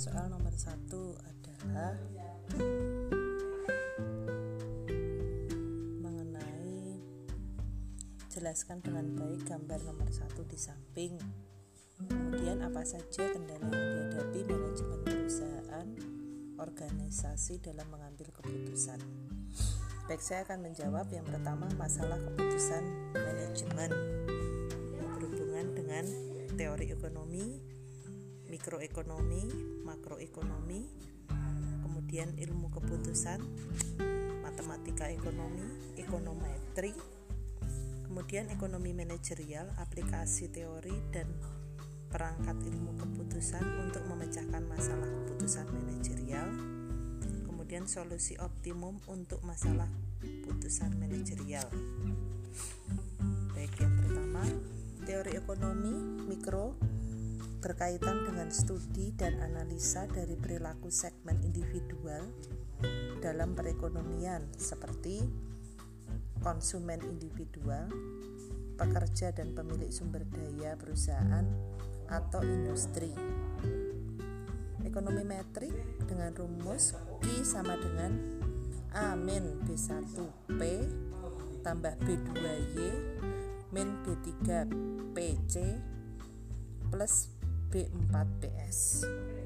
soal nomor satu adalah mengenai jelaskan dengan baik gambar nomor satu di samping. Kemudian apa saja kendala yang dihadapi manajemen perusahaan organisasi dalam mengambil keputusan? Baik saya akan menjawab. Yang pertama masalah keputusan manajemen berhubungan dengan teori ekonomi mikroekonomi, makroekonomi, kemudian ilmu keputusan, matematika ekonomi, ekonometri, kemudian ekonomi manajerial, aplikasi teori dan perangkat ilmu keputusan untuk memecahkan masalah keputusan manajerial, kemudian solusi optimum untuk masalah keputusan manajerial. Baik, yang pertama, teori ekonomi mikro berkaitan dengan studi dan analisa dari perilaku segmen individual dalam perekonomian seperti konsumen individual, pekerja dan pemilik sumber daya perusahaan, atau industri. Ekonomi metrik dengan rumus I sama dengan A min B1P tambah B2Y min B3PC plus B4PS.